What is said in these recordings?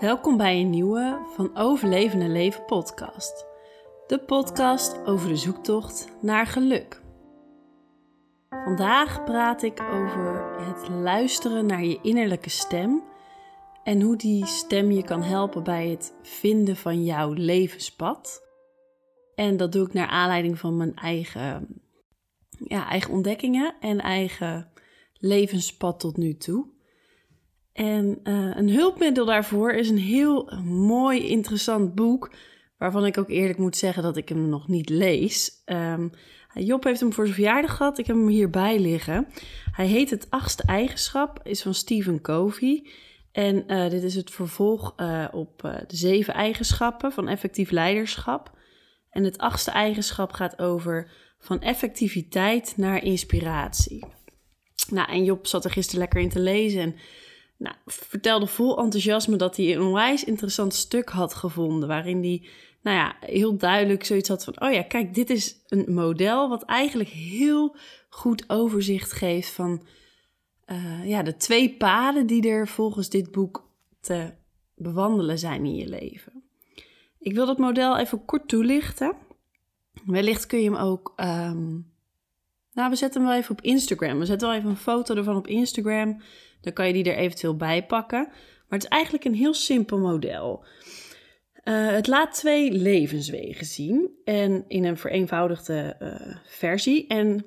Welkom bij een nieuwe van Overlevende Leven podcast. De podcast over de zoektocht naar geluk. Vandaag praat ik over het luisteren naar je innerlijke stem en hoe die stem je kan helpen bij het vinden van jouw levenspad. En dat doe ik naar aanleiding van mijn eigen, ja, eigen ontdekkingen en eigen levenspad tot nu toe. En uh, een hulpmiddel daarvoor is een heel mooi, interessant boek. Waarvan ik ook eerlijk moet zeggen dat ik hem nog niet lees. Um, Job heeft hem voor zijn verjaardag gehad. Ik heb hem hierbij liggen. Hij heet Het Achtste Eigenschap, is van Stephen Covey. En uh, dit is het vervolg op de zeven eigenschappen van effectief leiderschap. En het achtste eigenschap gaat over van effectiviteit naar inspiratie. Nou, en Job zat er gisteren lekker in te lezen en nou, vertelde vol enthousiasme dat hij een onwijs interessant stuk had gevonden. Waarin hij nou ja, heel duidelijk zoiets had van: oh ja, kijk, dit is een model wat eigenlijk heel goed overzicht geeft van uh, ja, de twee paden die er volgens dit boek te bewandelen zijn in je leven. Ik wil dat model even kort toelichten. Wellicht kun je hem ook. Um, nou, we zetten hem wel even op Instagram. We zetten wel even een foto ervan op Instagram. Dan kan je die er eventueel bij pakken. Maar het is eigenlijk een heel simpel model. Uh, het laat twee levenswegen zien en in een vereenvoudigde uh, versie. En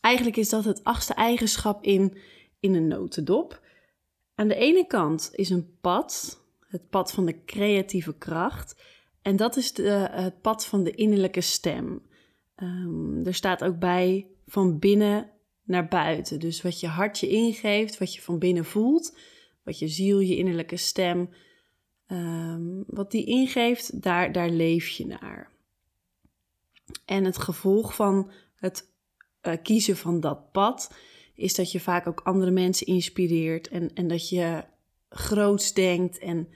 eigenlijk is dat het achtste eigenschap in, in een notendop. Aan de ene kant is een pad, het pad van de creatieve kracht. En dat is de, het pad van de innerlijke stem. Um, er staat ook bij van binnen naar buiten. Dus wat je hart je ingeeft, wat je van binnen voelt, wat je ziel, je innerlijke stem, um, wat die ingeeft, daar, daar leef je naar. En het gevolg van het uh, kiezen van dat pad is dat je vaak ook andere mensen inspireert en, en dat je groots denkt en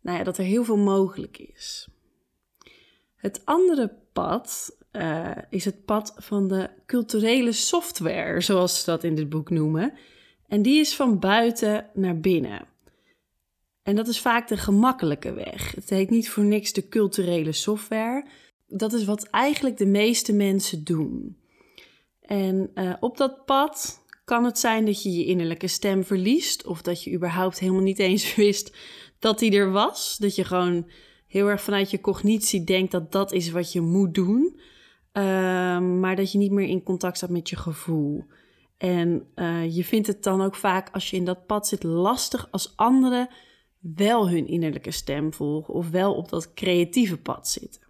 nou ja, dat er heel veel mogelijk is. Het andere pad uh, is het pad van de culturele software, zoals ze dat in dit boek noemen. En die is van buiten naar binnen. En dat is vaak de gemakkelijke weg. Het heet niet voor niks de culturele software. Dat is wat eigenlijk de meeste mensen doen. En uh, op dat pad kan het zijn dat je je innerlijke stem verliest, of dat je überhaupt helemaal niet eens wist dat die er was. Dat je gewoon heel erg vanuit je cognitie denkt dat dat is wat je moet doen. Ehm, maar dat je niet meer in contact staat met je gevoel. En uh, je vindt het dan ook vaak als je in dat pad zit lastig als anderen wel hun innerlijke stem volgen of wel op dat creatieve pad zitten.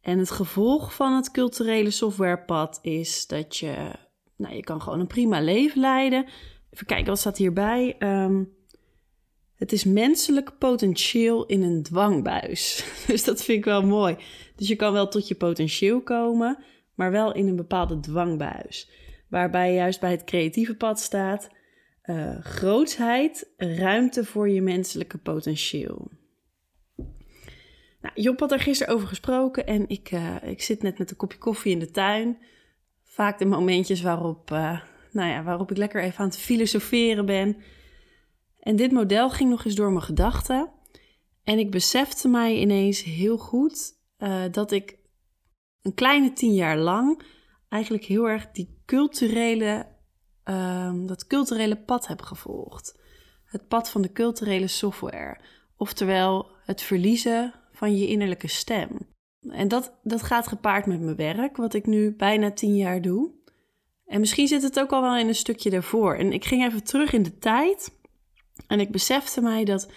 En het gevolg van het culturele softwarepad is dat je, nou, je kan gewoon een prima leven leiden. Even kijken, wat staat hierbij? Um, het is menselijk potentieel in een dwangbuis. Dus dat vind ik wel mooi. Dus je kan wel tot je potentieel komen, maar wel in een bepaalde dwangbuis. Waarbij juist bij het creatieve pad staat uh, grootsheid, ruimte voor je menselijke potentieel. Nou, Job had er gisteren over gesproken en ik, uh, ik zit net met een kopje koffie in de tuin. Vaak de momentjes waarop, uh, nou ja, waarop ik lekker even aan het filosoferen ben. En dit model ging nog eens door mijn gedachten. En ik besefte mij ineens heel goed uh, dat ik een kleine tien jaar lang eigenlijk heel erg die culturele, uh, dat culturele pad heb gevolgd. Het pad van de culturele software. Oftewel het verliezen van je innerlijke stem. En dat, dat gaat gepaard met mijn werk, wat ik nu bijna tien jaar doe. En misschien zit het ook al wel in een stukje daarvoor. En ik ging even terug in de tijd. En ik besefte mij dat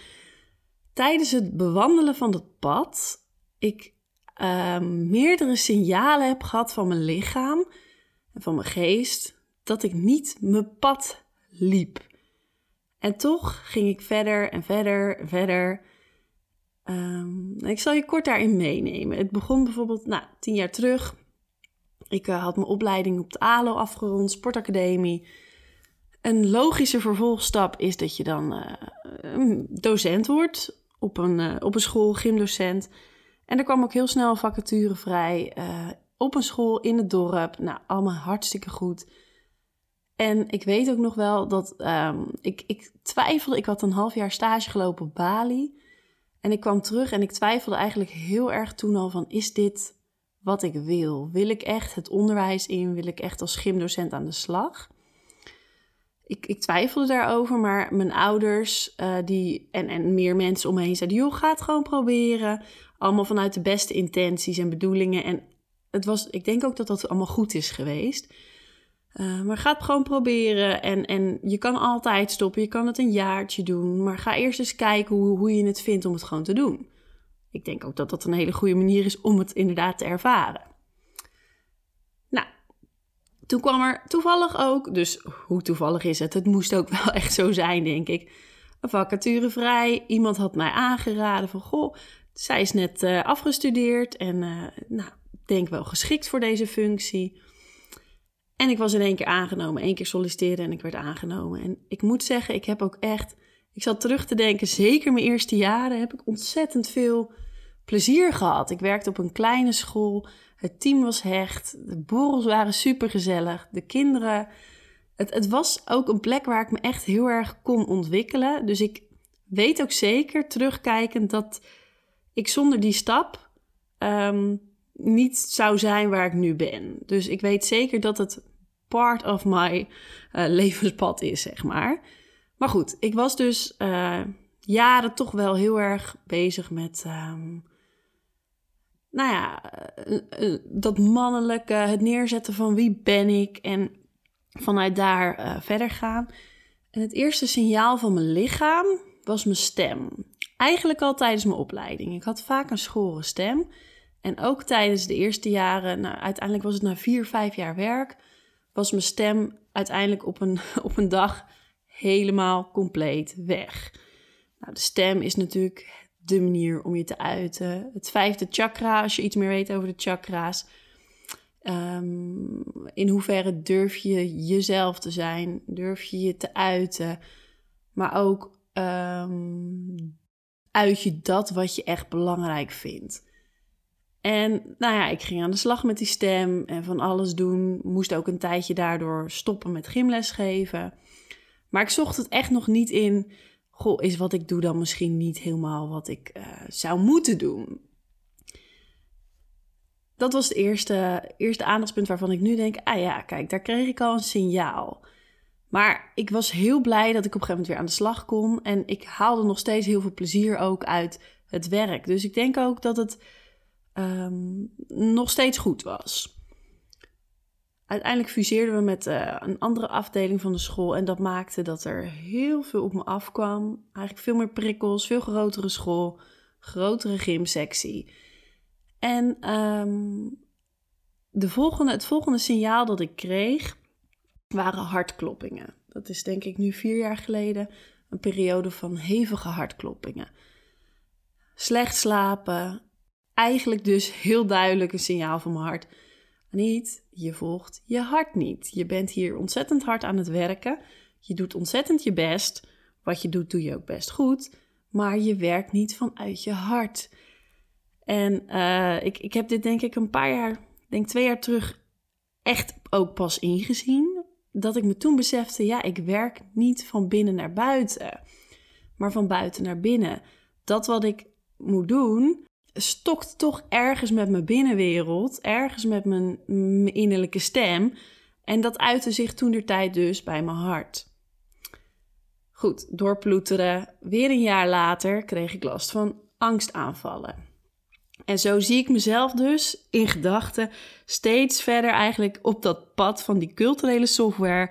tijdens het bewandelen van het pad ik uh, meerdere signalen heb gehad van mijn lichaam en van mijn geest dat ik niet mijn pad liep. En toch ging ik verder en verder en verder. Um, ik zal je kort daarin meenemen. Het begon bijvoorbeeld, nou, tien jaar terug. Ik uh, had mijn opleiding op de ALO afgerond, sportacademie. Een logische vervolgstap is dat je dan uh, docent wordt op een, uh, op een school, gymdocent. En er kwam ook heel snel een vacature vrij uh, op een school in het dorp. Nou, allemaal hartstikke goed. En ik weet ook nog wel dat ehm, ik, ik twijfelde. Ik had een half jaar stage gelopen op Bali. En ik kwam terug en ik twijfelde eigenlijk heel erg toen al van... is dit wat ik wil? Wil ik echt het onderwijs in? Wil ik echt als gymdocent aan de slag? Ik, ik twijfelde daarover, maar mijn ouders uh, die, en, en meer mensen om me heen zeiden... joh, ga het gewoon proberen. Allemaal vanuit de beste intenties en bedoelingen. En het was, ik denk ook dat dat allemaal goed is geweest... Uh, maar ga het gewoon proberen. En, en je kan altijd stoppen. Je kan het een jaartje doen. Maar ga eerst eens kijken hoe, hoe je het vindt om het gewoon te doen. Ik denk ook dat dat een hele goede manier is om het inderdaad te ervaren. Toen kwam er toevallig ook, dus hoe toevallig is het? Het moest ook wel echt zo zijn, denk ik. Een vacature vrij. Iemand had mij aangeraden van, goh, zij is net uh, afgestudeerd en uh, nou, denk wel geschikt voor deze functie. En ik was in één keer aangenomen, één keer solliciteren en ik werd aangenomen. En ik moet zeggen, ik heb ook echt, ik zat terug te denken, zeker mijn eerste jaren heb ik ontzettend veel plezier gehad. Ik werkte op een kleine school, het team was hecht, de borrels waren super gezellig, de kinderen. Het, het was ook een plek waar ik me echt heel erg kon ontwikkelen. Dus ik weet ook zeker, terugkijkend, dat ik zonder die stap ehm, niet zou zijn waar ik nu ben. Dus ik weet zeker dat het part of my uh, levenspad is, zeg maar. Maar goed, ik was dus uh, jaren toch wel heel erg bezig met, um, nou ja, uh, dat mannelijke, het neerzetten van wie ben ik en vanuit daar verder gaan. Het eerste signaal van mijn lichaam was mijn stem. Eigenlijk al tijdens mijn opleiding. Ik had vaak een schore stem. En ook tijdens de eerste jaren, nou, uiteindelijk was het na vier, vijf jaar werk, was mijn stem uiteindelijk op een, op een dag helemaal compleet weg. Nou, de stem is natuurlijk de manier om je te uiten. Het vijfde chakra, als je iets meer weet over de chakra's. Um, in hoeverre durf je jezelf te zijn? Durf je je te uiten? Maar ook um, uit je dat wat je echt belangrijk vindt. En nou ja, ik ging aan de slag met die stem en van alles doen. Moest ook een tijdje daardoor stoppen met gymles geven. Maar ik zocht het echt nog niet in. Goh, is wat ik doe dan misschien niet helemaal wat ik uh, zou moeten doen? Dat was het eerste, eerste aandachtspunt waarvan ik nu denk: ah ja, kijk, daar kreeg ik al een signaal. Maar ik was heel blij dat ik op een gegeven moment weer aan de slag kon. En ik haalde nog steeds heel veel plezier ook uit het werk. Dus ik denk ook dat het um, nog steeds goed was. Uiteindelijk fuseerden we met uh, een andere afdeling van de school en dat maakte dat er heel veel op me afkwam. Eigenlijk veel meer prikkels, veel grotere school, grotere gymsectie. En um, de volgende, het volgende signaal dat ik kreeg waren hartkloppingen. Dat is denk ik nu vier jaar geleden een periode van hevige hartkloppingen. Slecht slapen, eigenlijk dus heel duidelijk een signaal van mijn hart. Niet, je volgt je hart niet. Je bent hier ontzettend hard aan het werken. Je doet ontzettend je best. Wat je doet, doe je ook best goed. Maar je werkt niet vanuit je hart. En uh, ik, ik heb dit denk ik een paar jaar, denk twee jaar terug, echt ook pas ingezien. Dat ik me toen besefte, ja, ik werk niet van binnen naar buiten, maar van buiten naar binnen. Dat wat ik moet doen, stokt toch ergens met mijn binnenwereld, ergens met mijn, innerlijke stem. En dat uitte zich toen de tijd dus bij mijn hart. Goed, doorploeteren. Weer een jaar later kreeg ik last van angstaanvallen. En zo zie ik mezelf dus in gedachten steeds verder eigenlijk op dat pad van die culturele software.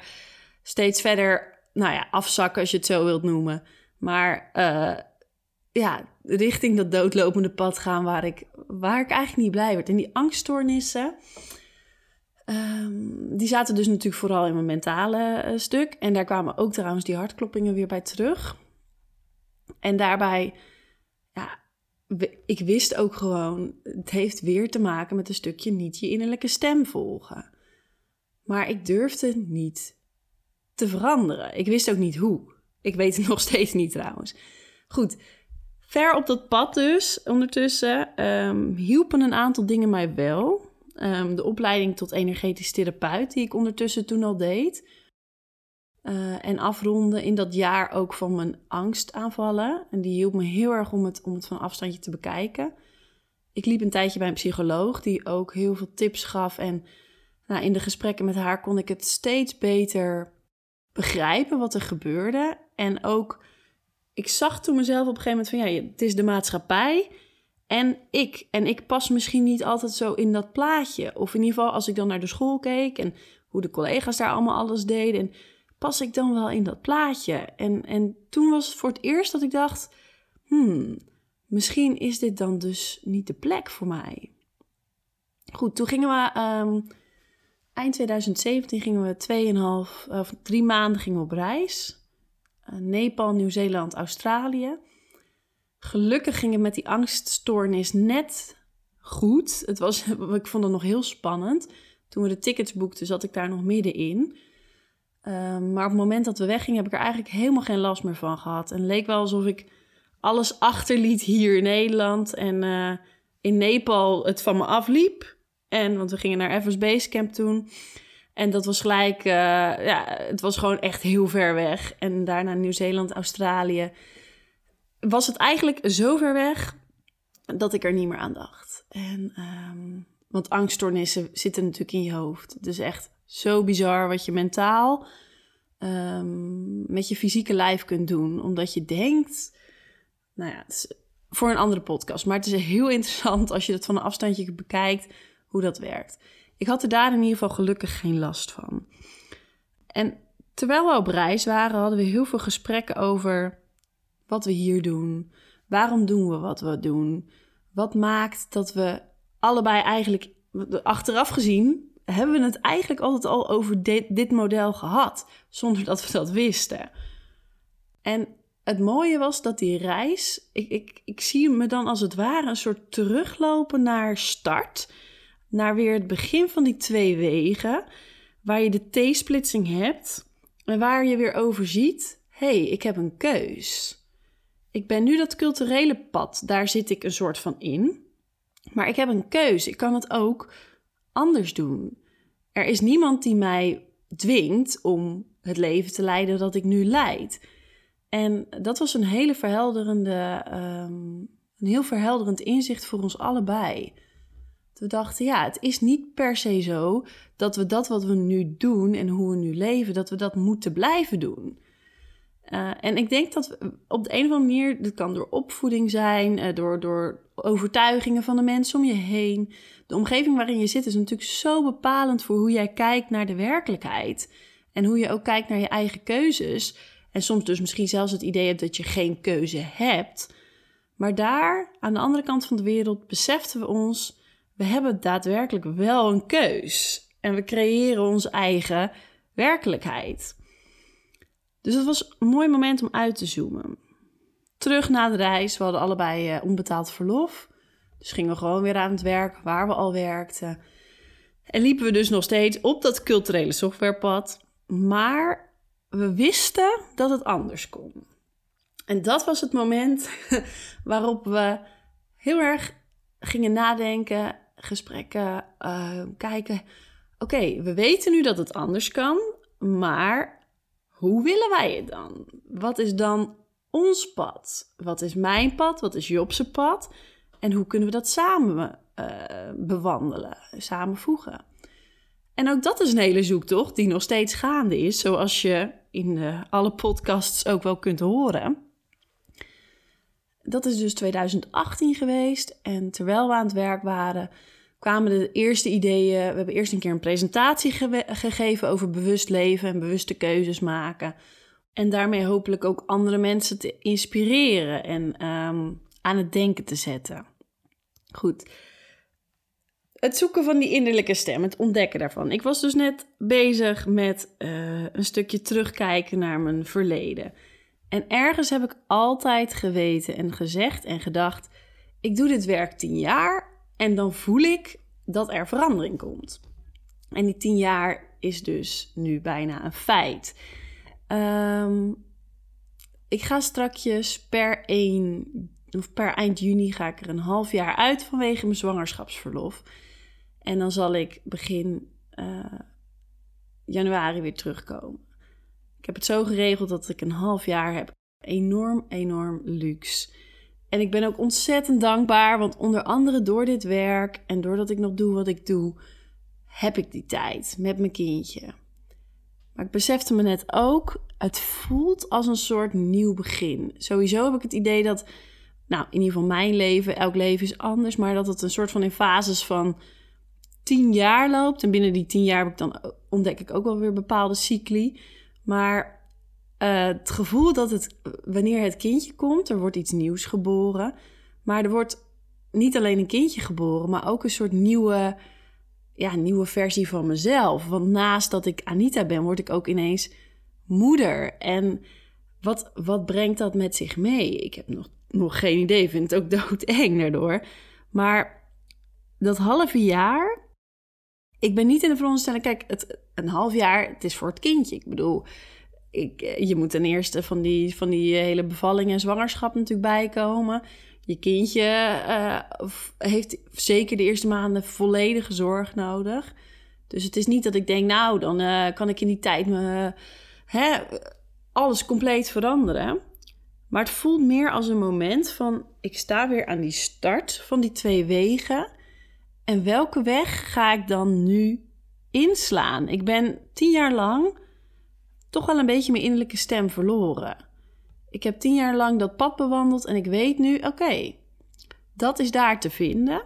Steeds verder, nou ja, afzakken als je het zo wilt noemen. Maar uh, ja, richting dat doodlopende pad gaan waar ik, waar ik eigenlijk niet blij werd. En die angststoornissen, um, die zaten dus natuurlijk vooral in mijn mentale uh, stuk. En daar kwamen ook trouwens die hartkloppingen weer bij terug. En daarbij, ja, ik wist ook gewoon, het heeft weer te maken met een stukje niet je innerlijke stem volgen. Maar ik durfde niet te veranderen. Ik wist ook niet hoe. Ik weet het nog steeds niet trouwens. Goed, Ver op dat pad dus, ondertussen, um, hielpen een aantal dingen mij wel. Um, de opleiding tot energetisch therapeut, die ik ondertussen toen al deed. Uh, en afronden in dat jaar ook van mijn angstaanvallen. En die hielp me heel erg om het, om het van afstandje te bekijken. Ik liep een tijdje bij een psycholoog die ook heel veel tips gaf. En nou, in de gesprekken met haar kon ik het steeds beter begrijpen wat er gebeurde. En ook, ik zag toen mezelf op een gegeven moment van ja, het is de maatschappij en ik. En ik pas misschien niet altijd zo in dat plaatje. Of in ieder geval als ik dan naar de school keek en hoe de collega's daar allemaal alles deden. En pas ik dan wel in dat plaatje? En, en toen was het voor het eerst dat ik dacht, hmm, misschien is dit dan dus niet de plek voor mij. Goed, toen gingen we, um, eind 2017 gingen we 2,5 of drie maanden gingen we op reis. Uh, Nepal, Nieuw-Zeeland, Australië. Gelukkig ging het met die angststoornis net goed. Het was, ik vond het nog heel spannend. Toen we de tickets boekten, zat ik daar nog middenin. Um, maar op het moment dat we weggingen, heb ik er eigenlijk helemaal geen last meer van gehad. En het leek wel alsof ik alles achterliet hier in Nederland. En uh, in Nepal het van me afliep. En, want we gingen naar Evers Base Camp toen. En dat was gelijk, uh, ja, het was gewoon echt heel ver weg. En daarna Nieuw-Zeeland, Australië. Was het eigenlijk zo ver weg dat ik er niet meer aan dacht. En, um, want angststoornissen zitten natuurlijk in je hoofd. Dus echt zo bizar wat je mentaal um, met je fysieke lijf kunt doen. Omdat je denkt, nou ja, het is voor een andere podcast. Maar het is heel interessant als je het van een afstandje bekijkt hoe dat werkt. Ik had er daar in ieder geval gelukkig geen last van. En terwijl we op reis waren, hadden we heel veel gesprekken over wat we hier doen. Waarom doen we wat we doen? Wat maakt dat we allebei eigenlijk achteraf gezien hebben we het eigenlijk altijd al over dit, model gehad, zonder dat we dat wisten. En het mooie was dat die reis, ik, ik, ik zie me dan als het ware een soort teruglopen naar start, naar weer het begin van die twee wegen, waar je de T-splitsing hebt en waar je weer overziet, hé, hey, ik heb een keus. Ik ben nu dat culturele pad, daar zit ik een soort van in. Maar ik heb een keus. Ik kan het ook anders doen. Er is niemand die mij dwingt om het leven te leiden dat ik nu leid. En dat was een hele verhelderende, um, een heel verhelderend inzicht voor ons allebei. We dachten, ja, het is niet per se zo dat we dat wat we nu doen en hoe we nu leven, dat we dat moeten blijven doen. Uh, en ik denk dat op de een of andere manier, dat kan door opvoeding zijn, uh, door, door overtuigingen van de mensen om je heen. De omgeving waarin je zit is natuurlijk zo bepalend voor hoe jij kijkt naar de werkelijkheid. En hoe je ook kijkt naar je eigen keuzes. En soms dus misschien zelfs het idee hebt dat je geen keuze hebt. Maar daar, aan de andere kant van de wereld, beseften we ons, we hebben daadwerkelijk wel een keus. En we creëren onze eigen werkelijkheid. Dus het was een mooi moment om uit te zoomen. Terug na de reis, we hadden allebei uh, onbetaald verlof. Dus gingen we gewoon weer aan het werk waar we al werkten. En liepen we dus nog steeds op dat culturele softwarepad. Maar we wisten dat het anders kon. En dat was het moment waarop we heel erg gingen nadenken, gesprekken, uh, kijken. Oké, we weten nu dat het anders kan, maar hoe willen wij het dan? Wat is dan ons pad? Wat is mijn pad? Wat is Jobse pad? En hoe kunnen we dat samen uh, bewandelen, samenvoegen? En ook dat is een hele zoektocht die nog steeds gaande is, zoals je in de, alle podcasts ook wel kunt horen. Dat is dus 2018 geweest en terwijl we aan het werk waren, kwamen de eerste ideeën. We hebben eerst een keer een presentatie gegeven over bewust leven en bewuste keuzes maken. En daarmee hopelijk ook andere mensen te inspireren en um, aan het denken te zetten. Goed. Het zoeken van die innerlijke stem, het ontdekken daarvan. Ik was dus net bezig met uh, een stukje terugkijken naar mijn verleden. En ergens heb ik altijd geweten en gezegd en gedacht: ik doe dit werk tien jaar en dan voel ik dat er verandering komt. En die tien jaar is dus nu bijna een feit. Um, ik ga strakjes per 1 of per eind juni ga ik er een half jaar uit vanwege mijn zwangerschapsverlof. En dan zal ik begin uh, januari weer terugkomen. Ik heb het zo geregeld dat ik een half jaar heb. Enorm, enorm luxe. En ik ben ook ontzettend dankbaar, want onder andere door dit werk en doordat ik nog doe wat ik doe, heb ik die tijd met mijn kindje. Maar ik besefte me net ook, het voelt als een soort nieuw begin. Sowieso heb ik het idee dat, nou, in ieder geval mijn leven, elk leven is anders, maar dat het een soort van in fases van tien jaar loopt. En binnen die tien jaar heb ik dan, ontdek ik ook wel weer bepaalde cycli. Maar uh, het gevoel dat het, wanneer het kindje komt, er wordt iets nieuws geboren. Maar er wordt niet alleen een kindje geboren, maar ook een soort nieuwe ja, nieuwe versie van mezelf. Want naast dat ik Anita ben, word ik ook ineens moeder. En wat, wat brengt dat met zich mee? Ik heb nog, nog geen idee, vind het ook doodeng daardoor. Maar dat halve jaar, ik ben niet in de veronderstelling, kijk, het, een half jaar, het is voor het kindje. Ik bedoel, ik, je moet ten eerste van die, van die hele bevalling en zwangerschap natuurlijk bijkomen. Je kindje uh, heeft zeker de eerste maanden volledige zorg nodig. Dus het is niet dat ik denk, nou, dan kan ik in die tijd me, hè, alles compleet veranderen. Maar het voelt meer als een moment van, ik sta weer aan die start van die twee wegen. En welke weg ga ik dan nu inslaan? Ik ben tien jaar lang toch wel een beetje mijn innerlijke stem verloren. Ik heb tien jaar lang dat pad bewandeld en ik weet nu, oké, dat is daar te vinden.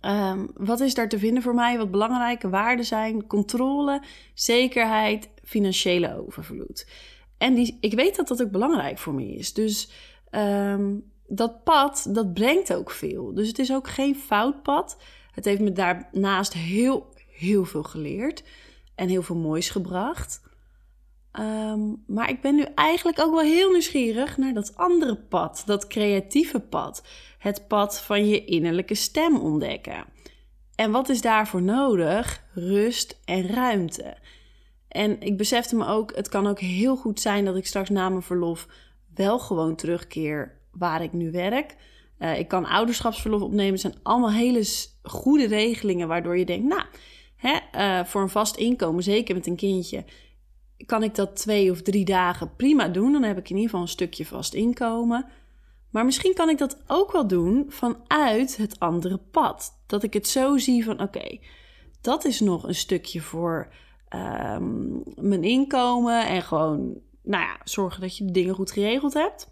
Um, wat is daar te vinden voor mij? Wat belangrijke waarden zijn: controle, zekerheid, financiële overvloed. En die, ik weet dat dat ook belangrijk voor me is. Dus um, dat pad, dat brengt ook veel. Dus het is ook geen fout pad. Het heeft me daarnaast heel, heel veel geleerd en heel veel moois gebracht. Um, maar ik ben nu eigenlijk ook wel heel nieuwsgierig naar dat andere pad, dat creatieve pad. Het pad van je innerlijke stem ontdekken. En wat is daarvoor nodig? Rust en ruimte. En ik besefte me ook, het kan ook heel goed zijn dat ik straks na mijn verlof wel gewoon terugkeer waar ik nu werk. Uh, ik kan ouderschapsverlof opnemen. Het zijn allemaal hele goede regelingen waardoor je denkt, nou, hè, uh, voor een vast inkomen, zeker met een kindje, kan ik dat twee of drie dagen prima doen. Dan heb ik in ieder geval een stukje vast inkomen. Maar misschien kan ik dat ook wel doen vanuit het andere pad. Dat ik het zo zie van oké, dat is nog een stukje voor um, mijn inkomen en gewoon, nou ja, zorgen dat je de dingen goed geregeld hebt.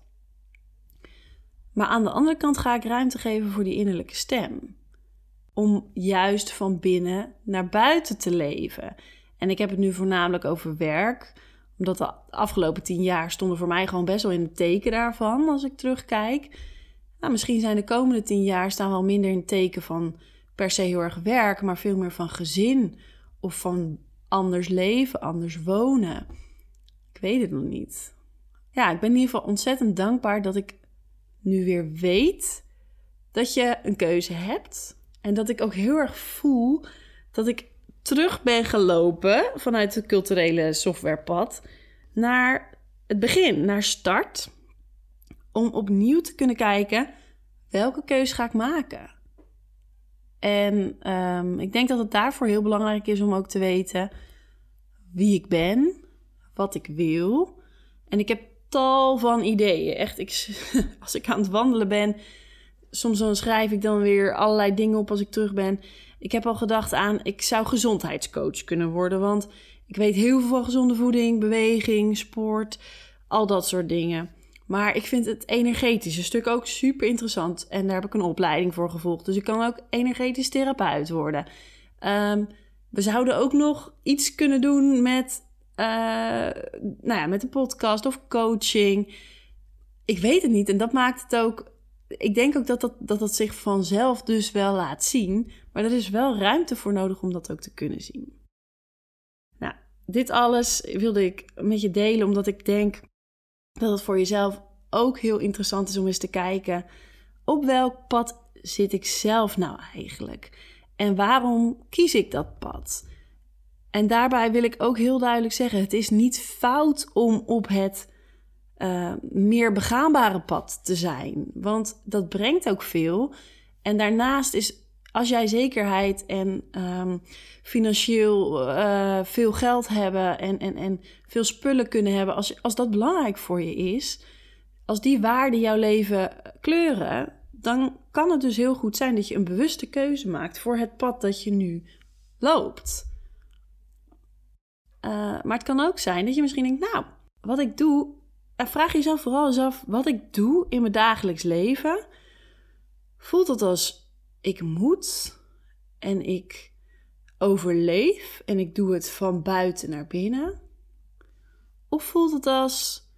Maar aan de andere kant ga ik ruimte geven voor die innerlijke stem. Om juist van binnen naar buiten te leven. En ik heb het nu voornamelijk over werk. Omdat de afgelopen tien jaar stonden voor mij gewoon best wel in het teken daarvan als ik terugkijk. Nou, misschien zijn de komende tien jaar staan wel minder in het teken van per se heel erg werk, maar veel meer van gezin of van anders leven, anders wonen. Ik weet het nog niet. Ja, ik ben in ieder geval ontzettend dankbaar dat ik nu weer weet dat je een keuze hebt. En dat ik ook heel erg voel dat ik terug ben gelopen vanuit het culturele softwarepad naar het begin, naar start. Om opnieuw te kunnen kijken welke keuze ga ik maken. En um, ik denk dat het daarvoor heel belangrijk is om ook te weten wie ik ben, wat ik wil. En ik heb tal van ideeën. Echt, ik, als ik aan het wandelen ben, soms dan schrijf ik dan weer allerlei dingen op als ik terug ben. Ik heb al gedacht aan, ik zou gezondheidscoach kunnen worden. Want ik weet heel veel van gezonde voeding, beweging, sport, al dat soort dingen. Maar ik vind het energetische stuk ook super interessant. En daar heb ik een opleiding voor gevolgd. Dus ik kan ook energetisch therapeut worden. Um, we zouden ook nog iets kunnen doen met, uh, nou ja, met een podcast of coaching. Ik weet het niet. En dat maakt het ook ik denk ook dat dat, dat dat zich vanzelf dus wel laat zien. Maar er is wel ruimte voor nodig om dat ook te kunnen zien. Nou, dit alles wilde ik met je delen omdat ik denk dat het voor jezelf ook heel interessant is om eens te kijken op welk pad zit ik zelf nou eigenlijk? En waarom kies ik dat pad? En daarbij wil ik ook heel duidelijk zeggen: het is niet fout om op het uh, meer begaanbare pad te zijn. Want dat brengt ook veel. En daarnaast is als jij zekerheid en ehm, financieel eh, veel geld hebben en, en, en veel spullen kunnen hebben, als, als dat belangrijk voor je is, als die waarden jouw leven kleuren, dan kan het dus heel goed zijn dat je een bewuste keuze maakt voor het pad dat je nu loopt. Uh, maar het kan ook zijn dat je misschien denkt, nou, wat ik doe, vraag jezelf vooral eens af, wat ik doe in mijn dagelijks leven, voelt het als ik moet en ik overleef en ik doe het van buiten naar binnen? Of voelt het als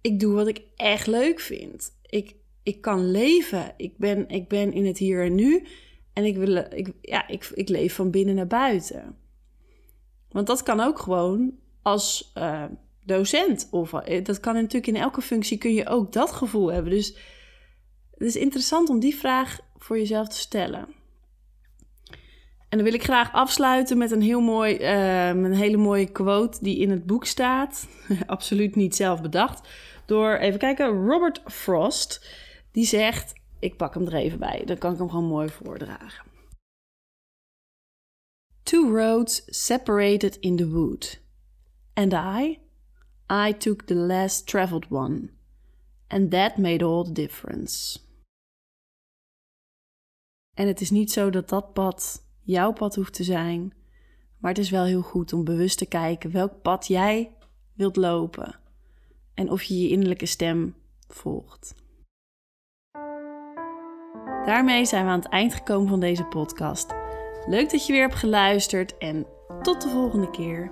ik doe wat ik echt leuk vind? Ik, ik kan leven. Ik ben, ik ben in het hier en nu. En ik, wil, ik, ja, ik, ik leef van binnen naar buiten. Want dat kan ook gewoon als uh, docent. Of eh, dat kan natuurlijk in elke functie kun je ook dat gevoel hebben. Dus het is interessant om die vraag voor jezelf te stellen. En dan wil ik graag afsluiten met een, heel mooi, uh, een hele mooie quote die in het boek staat. Absoluut niet zelf bedacht. Door, even kijken, Robert Frost. Die zegt, ik pak hem er even bij, dan kan ik hem gewoon mooi voordragen. Two roads separated in the wood. And I, I took the less traveled one. And that made all the difference. En het is niet zo dat dat pad jouw pad hoeft te zijn, maar het is wel heel goed om bewust te kijken welk pad jij wilt lopen en of je je innerlijke stem volgt. Daarmee zijn we aan het eind gekomen van deze podcast. Leuk dat je weer hebt geluisterd en tot de volgende keer.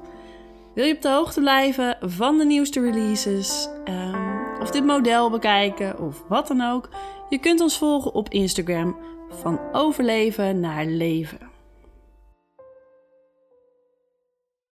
Wil je op de hoogte blijven van de nieuwste releases? Um, of dit model bekijken of wat dan ook? Je kunt ons volgen op Instagram van overleven naar leven.